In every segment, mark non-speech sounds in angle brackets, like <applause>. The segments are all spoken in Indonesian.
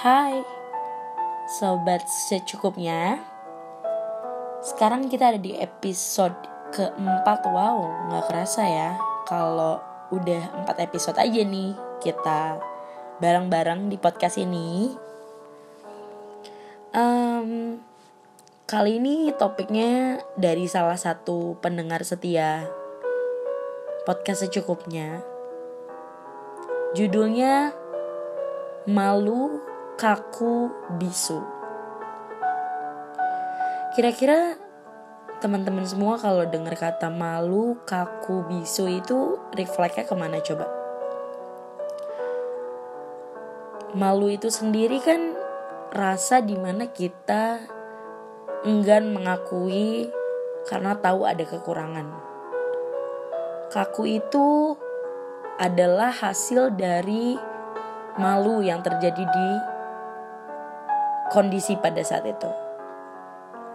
Hai, sobat secukupnya. Sekarang kita ada di episode keempat. Wow, nggak kerasa ya kalau udah empat episode aja nih kita bareng-bareng di podcast ini. Um, kali ini topiknya dari salah satu pendengar setia podcast secukupnya. Judulnya Malu Kaku Bisu. Kira-kira teman-teman semua kalau dengar kata malu, kaku, bisu itu refleksnya ke mana coba? Malu itu sendiri kan rasa di mana kita enggan mengakui karena tahu ada kekurangan. Kaku itu adalah hasil dari malu yang terjadi di kondisi pada saat itu.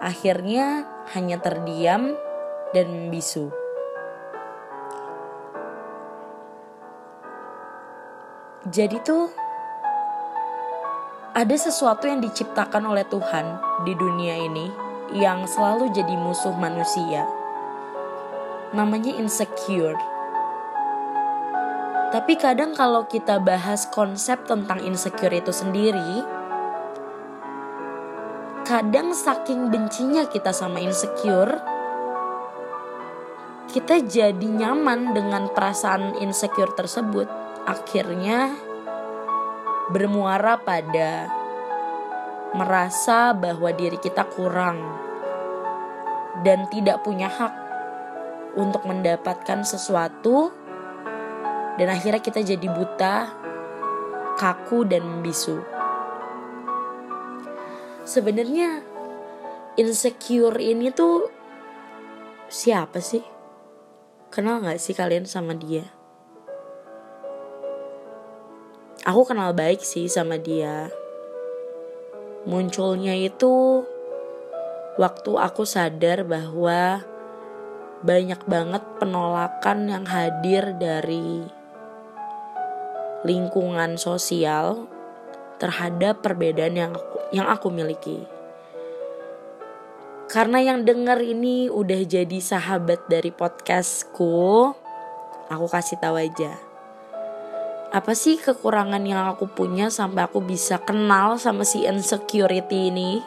Akhirnya hanya terdiam dan membisu. Jadi tuh ada sesuatu yang diciptakan oleh Tuhan di dunia ini yang selalu jadi musuh manusia. Namanya insecure tapi kadang kalau kita bahas konsep tentang insecure itu sendiri, kadang saking bencinya kita sama insecure, kita jadi nyaman dengan perasaan insecure tersebut. Akhirnya bermuara pada merasa bahwa diri kita kurang dan tidak punya hak untuk mendapatkan sesuatu dan akhirnya kita jadi buta, kaku dan membisu. Sebenarnya insecure ini tuh siapa sih? Kenal gak sih kalian sama dia? Aku kenal baik sih sama dia. Munculnya itu waktu aku sadar bahwa banyak banget penolakan yang hadir dari lingkungan sosial terhadap perbedaan yang aku, yang aku miliki. Karena yang denger ini udah jadi sahabat dari podcastku, aku kasih tahu aja. Apa sih kekurangan yang aku punya sampai aku bisa kenal sama si insecurity ini?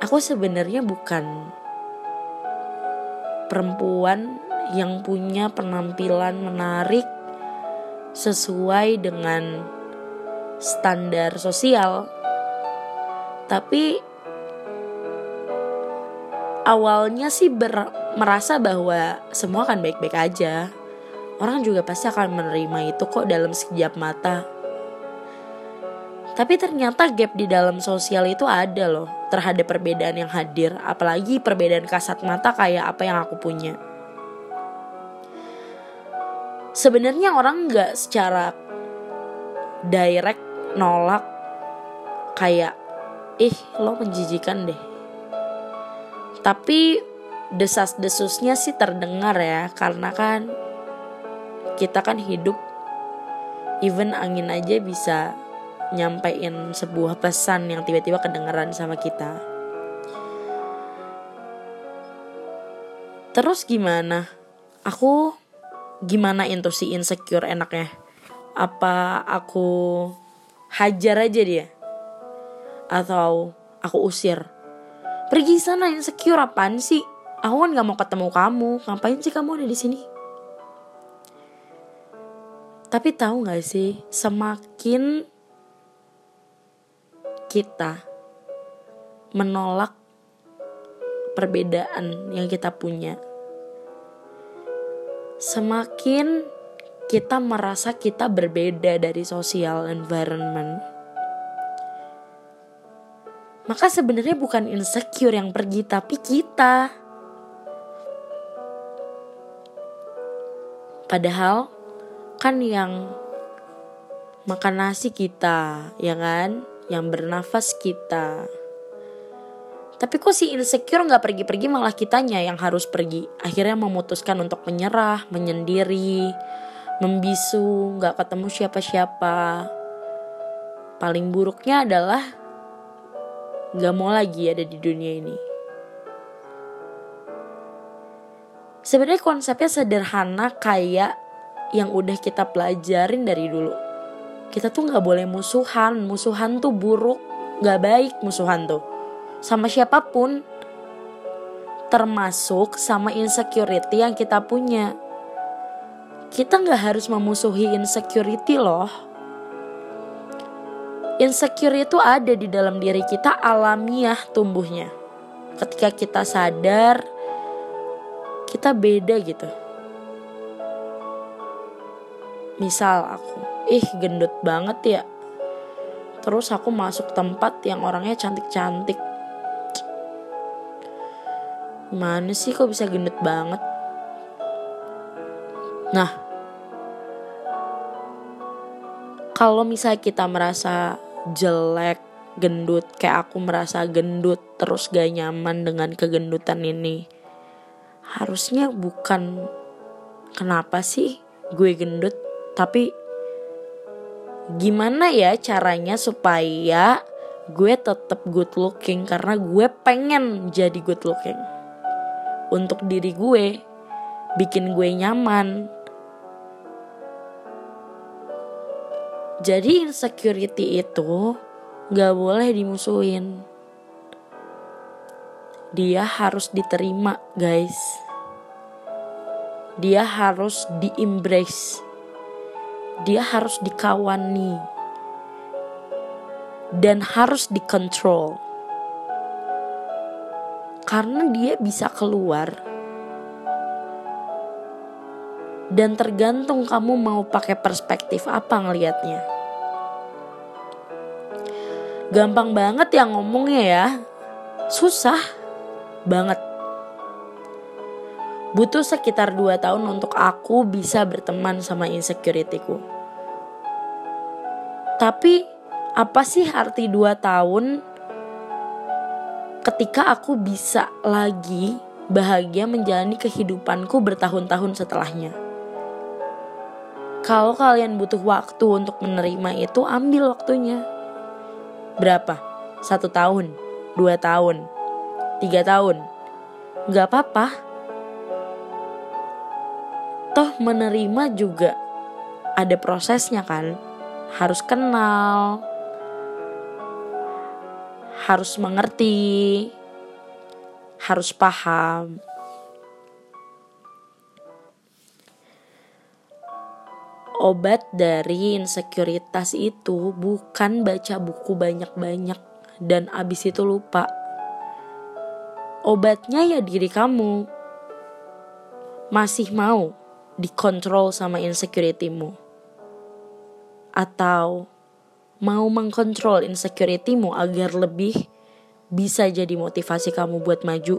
Aku sebenarnya bukan perempuan yang punya penampilan menarik sesuai dengan standar sosial. Tapi awalnya sih ber, merasa bahwa semua akan baik-baik aja. Orang juga pasti akan menerima itu kok dalam sekejap mata. Tapi ternyata gap di dalam sosial itu ada loh terhadap perbedaan yang hadir, apalagi perbedaan kasat mata kayak apa yang aku punya sebenarnya orang nggak secara direct nolak kayak ih lo menjijikan deh. Tapi desas-desusnya sih terdengar ya karena kan kita kan hidup even angin aja bisa nyampein sebuah pesan yang tiba-tiba kedengeran sama kita. Terus gimana? Aku gimana itu si insecure enaknya? Apa aku hajar aja dia. Atau aku usir. Pergi sana insecure apaan sih? Aku kan gak mau ketemu kamu. Ngapain sih kamu ada di sini? Tapi tahu nggak sih semakin kita menolak perbedaan yang kita punya semakin kita merasa kita berbeda dari social environment, maka sebenarnya bukan insecure yang pergi, tapi kita. Padahal kan yang makan nasi kita, ya kan? Yang bernafas kita. Tapi kok si insecure nggak pergi-pergi malah kitanya yang harus pergi. Akhirnya memutuskan untuk menyerah, menyendiri, membisu, nggak ketemu siapa-siapa. paling buruknya adalah gak mau lagi ada di dunia ini. Sebenarnya konsepnya sederhana kayak yang udah kita pelajarin dari dulu. Kita tuh gak boleh musuhan, musuhan tuh buruk, gak baik musuhan tuh. Sama siapa pun, termasuk sama insecurity yang kita punya. Kita gak harus memusuhi insecurity loh. Insecure itu ada di dalam diri kita alamiah tumbuhnya. Ketika kita sadar, kita beda gitu. Misal aku, ih gendut banget ya. Terus aku masuk tempat yang orangnya cantik-cantik. Mana sih kok bisa gendut banget? Nah, kalau misalnya kita merasa jelek, gendut, kayak aku merasa gendut, terus gak nyaman dengan kegendutan ini harusnya bukan kenapa sih gue gendut tapi gimana ya caranya supaya gue tetap good looking? Karena gue pengen jadi good looking. Untuk diri gue bikin gue nyaman jadi insecurity itu gak boleh dimusuhin dia harus diterima, guys. Dia harus di-embrace. Dia harus dikawani. Dan harus dikontrol. Karena dia bisa keluar. Dan tergantung kamu mau pakai perspektif apa ngelihatnya. Gampang banget ya ngomongnya ya. Susah banget. Butuh sekitar 2 tahun untuk aku bisa berteman sama insecurity-ku. Tapi apa sih arti 2 tahun ketika aku bisa lagi bahagia menjalani kehidupanku bertahun-tahun setelahnya? Kalau kalian butuh waktu untuk menerima itu, ambil waktunya. Berapa? Satu tahun, dua tahun, tiga tahun. Gak apa-apa. Toh menerima juga ada prosesnya kan. Harus kenal. Harus mengerti. Harus paham. Obat dari insekuritas itu bukan baca buku banyak-banyak dan abis itu lupa obatnya ya diri kamu. Masih mau dikontrol sama insecurity-mu? Atau mau mengkontrol insecurity-mu agar lebih bisa jadi motivasi kamu buat maju?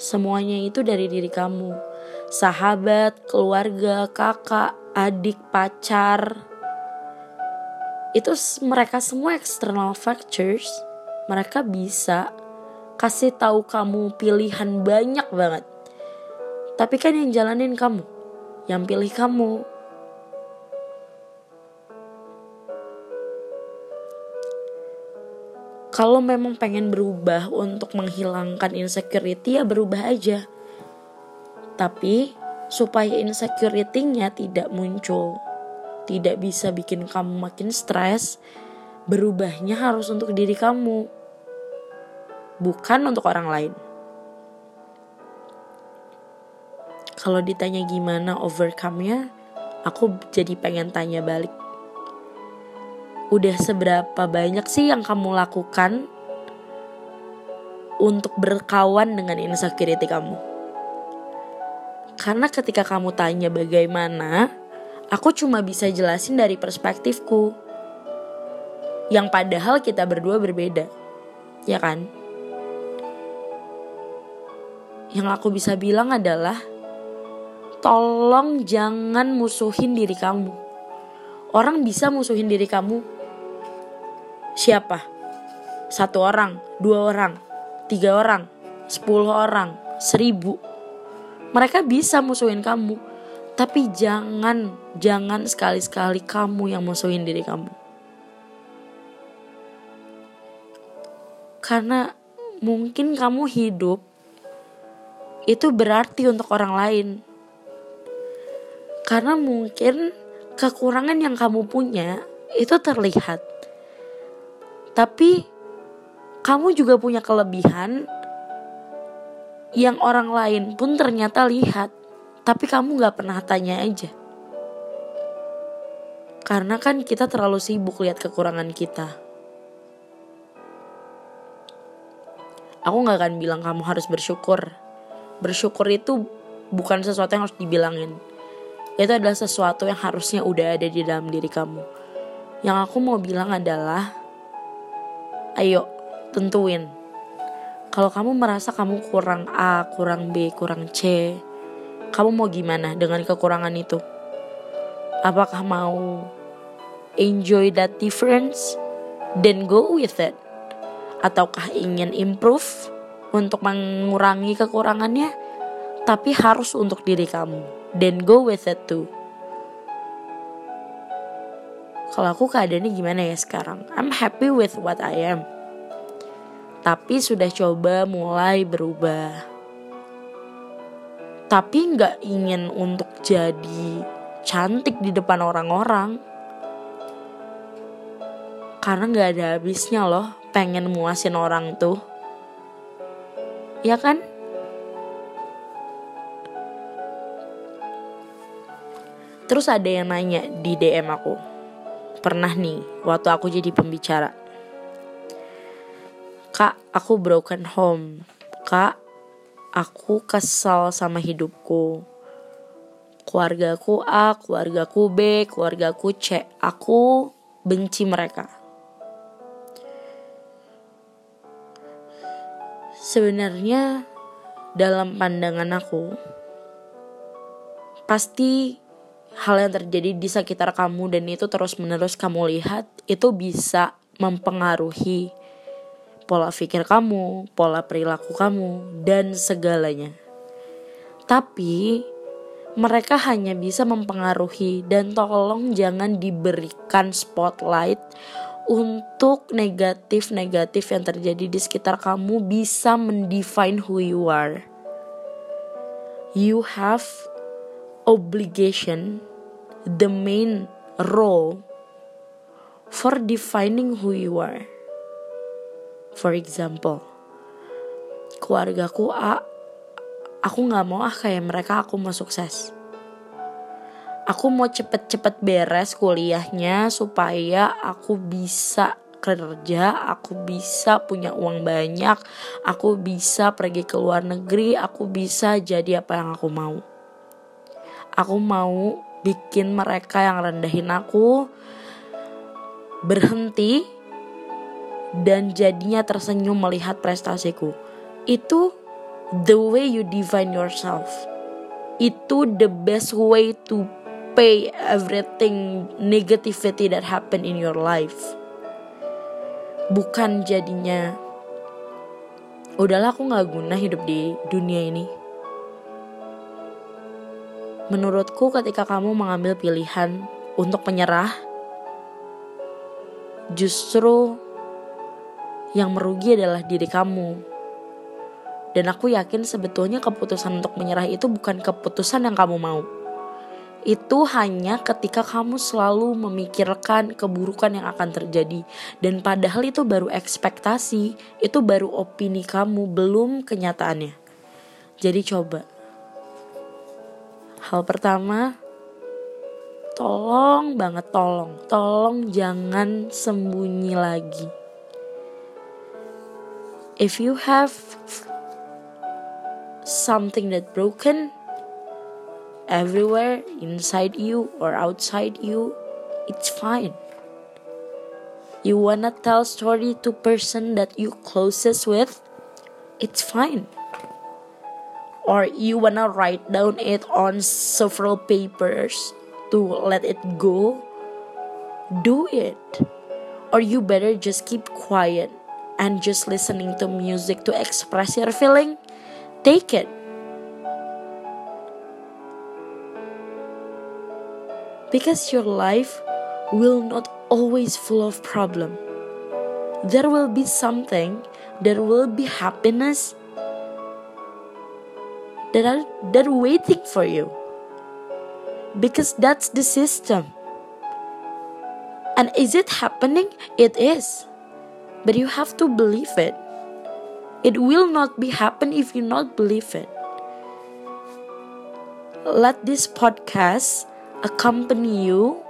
Semuanya itu dari diri kamu. Sahabat, keluarga, kakak, adik, pacar. Itu mereka semua external factors. Mereka bisa kasih tahu kamu pilihan banyak banget. Tapi kan yang jalanin kamu, yang pilih kamu. Kalau memang pengen berubah untuk menghilangkan insecurity ya berubah aja. Tapi supaya insecurity-nya tidak muncul, tidak bisa bikin kamu makin stres, berubahnya harus untuk diri kamu bukan untuk orang lain. Kalau ditanya gimana overcome-nya, aku jadi pengen tanya balik. Udah seberapa banyak sih yang kamu lakukan untuk berkawan dengan insecurity kamu? Karena ketika kamu tanya bagaimana, aku cuma bisa jelasin dari perspektifku. Yang padahal kita berdua berbeda. Ya kan? yang aku bisa bilang adalah tolong jangan musuhin diri kamu. Orang bisa musuhin diri kamu. Siapa? Satu orang, dua orang, tiga orang, sepuluh orang, seribu. Mereka bisa musuhin kamu, tapi jangan, jangan sekali-sekali kamu yang musuhin diri kamu. Karena mungkin kamu hidup itu berarti untuk orang lain. Karena mungkin kekurangan yang kamu punya itu terlihat. Tapi kamu juga punya kelebihan yang orang lain pun ternyata lihat. Tapi kamu gak pernah tanya aja. Karena kan kita terlalu sibuk lihat kekurangan kita. Aku gak akan bilang kamu harus bersyukur. Bersyukur itu bukan sesuatu yang harus dibilangin. Itu adalah sesuatu yang harusnya udah ada di dalam diri kamu. Yang aku mau bilang adalah, ayo tentuin. Kalau kamu merasa kamu kurang A, kurang B, kurang C, kamu mau gimana dengan kekurangan itu? Apakah mau enjoy that difference? Then go with it ataukah ingin improve untuk mengurangi kekurangannya tapi harus untuk diri kamu then go with it too kalau aku keadaannya gimana ya sekarang I'm happy with what I am tapi sudah coba mulai berubah tapi nggak ingin untuk jadi cantik di depan orang-orang karena nggak ada habisnya loh pengen muasin orang tuh. Ya kan? Terus ada yang nanya di DM aku. Pernah nih, waktu aku jadi pembicara. Kak, aku broken home. Kak, aku kesal sama hidupku. Keluargaku A, keluargaku B, keluargaku C. Aku benci mereka. Sebenarnya dalam pandangan aku pasti hal yang terjadi di sekitar kamu dan itu terus-menerus kamu lihat itu bisa mempengaruhi pola pikir kamu, pola perilaku kamu dan segalanya. Tapi mereka hanya bisa mempengaruhi dan tolong jangan diberikan spotlight untuk negatif-negatif yang terjadi di sekitar kamu bisa mendefine who you are. You have obligation, the main role for defining who you are. For example, keluargaku A, aku nggak mau ah kayak mereka, aku mau sukses aku mau cepet-cepet beres kuliahnya supaya aku bisa kerja, aku bisa punya uang banyak, aku bisa pergi ke luar negeri, aku bisa jadi apa yang aku mau. Aku mau bikin mereka yang rendahin aku berhenti dan jadinya tersenyum melihat prestasiku. Itu the way you define yourself. Itu the best way to pay everything negativity that happen in your life bukan jadinya udahlah aku nggak guna hidup di dunia ini menurutku ketika kamu mengambil pilihan untuk menyerah justru yang merugi adalah diri kamu dan aku yakin sebetulnya keputusan untuk menyerah itu bukan keputusan yang kamu mau itu hanya ketika kamu selalu memikirkan keburukan yang akan terjadi dan padahal itu baru ekspektasi, itu baru opini kamu, belum kenyataannya. Jadi coba. Hal pertama, tolong banget tolong, tolong jangan sembunyi lagi. If you have something that broken, everywhere inside you or outside you it's fine. You wanna tell story to person that you closest with it's fine. Or you wanna write down it on several papers to let it go do it. Or you better just keep quiet and just listening to music to express your feeling take it. Because your life will not always full of problem. There will be something there will be happiness that are that are waiting for you. Because that's the system. And is it happening? It is but you have to believe it. It will not be happen if you not believe it. Let this podcast accompany you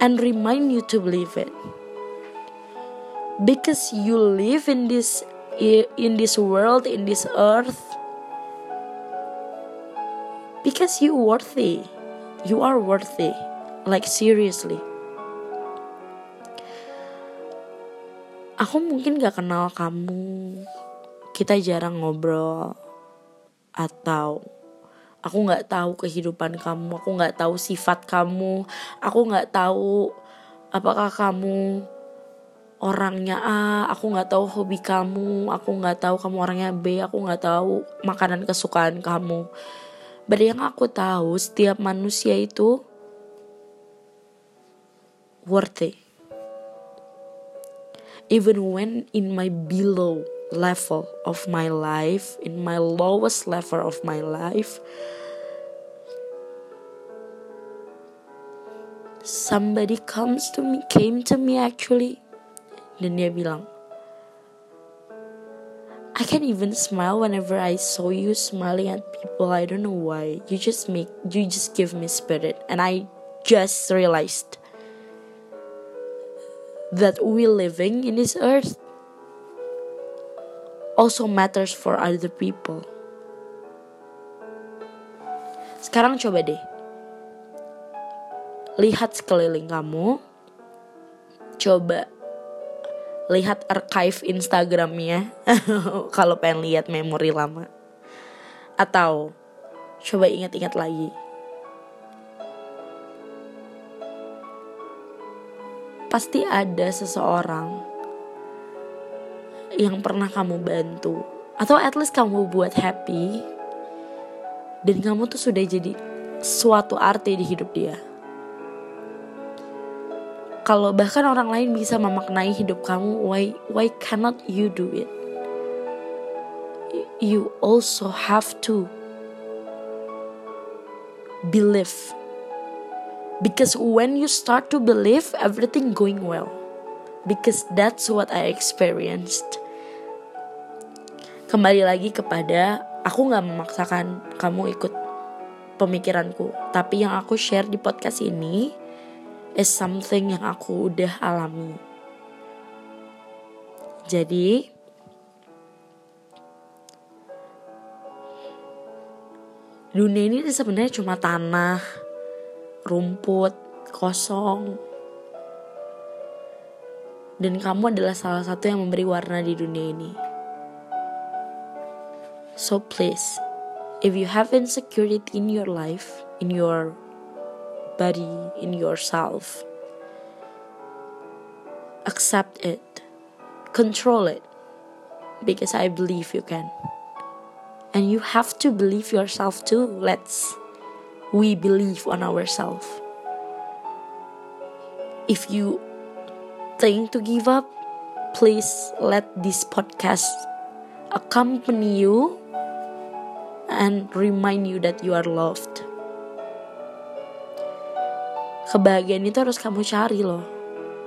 and remind you to believe it. Because you live in this in this world in this earth. Because you worthy. You are worthy. Like seriously aku mungkin gak kenal kamu. Kita jarang ngobrol. Atau aku nggak tahu kehidupan kamu. Aku nggak tahu sifat kamu. Aku nggak tahu apakah kamu orangnya A. Aku nggak tahu hobi kamu. Aku nggak tahu kamu orangnya B. Aku nggak tahu makanan kesukaan kamu. But yang aku tahu setiap manusia itu worthy even when in my below level of my life, in my lowest level of my life, somebody comes to me, came to me actually, dan dia bilang, I can even smile whenever I saw you smiling at people. I don't know why. You just make, you just give me spirit, and I just realized that we living in this earth also matters for other people. Sekarang coba deh. Lihat sekeliling kamu. Coba lihat archive Instagramnya <laughs> kalau pengen lihat memori lama. Atau coba ingat-ingat lagi. Pasti ada seseorang yang pernah kamu bantu atau at least kamu buat happy dan kamu tuh sudah jadi suatu arti di hidup dia. Kalau bahkan orang lain bisa memaknai hidup kamu, why why cannot you do it? You also have to believe. Because when you start to believe, everything going well. Because that's what I experienced. Kembali lagi kepada aku nggak memaksakan kamu ikut pemikiranku. Tapi yang aku share di podcast ini is something yang aku udah alami. Jadi dunia ini sebenarnya cuma tanah rumput kosong dan kamu adalah salah satu yang memberi warna di dunia ini. So please, if you have insecurity in your life, in your body, in yourself, accept it, control it, because I believe you can. And you have to believe yourself too. Let's we believe on ourselves. If you think to give up, please let this podcast accompany you and remind you that you are loved. Kebahagiaan itu harus kamu cari loh.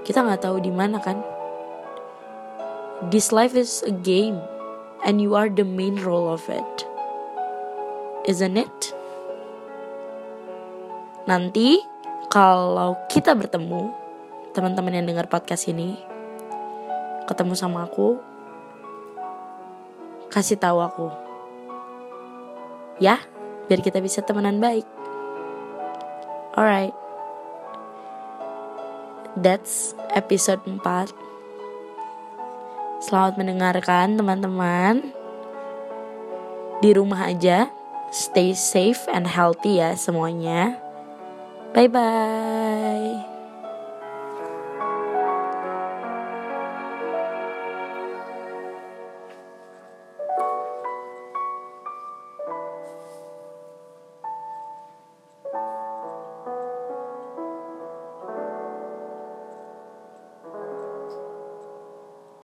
Kita nggak tahu di mana kan. This life is a game, and you are the main role of it, isn't it? Nanti kalau kita bertemu, teman-teman yang dengar podcast ini, ketemu sama aku, kasih tahu aku Ya, biar kita bisa temenan baik. Alright. That's episode 4. Selamat mendengarkan teman-teman. Di rumah aja. Stay safe and healthy ya semuanya. Bye bye.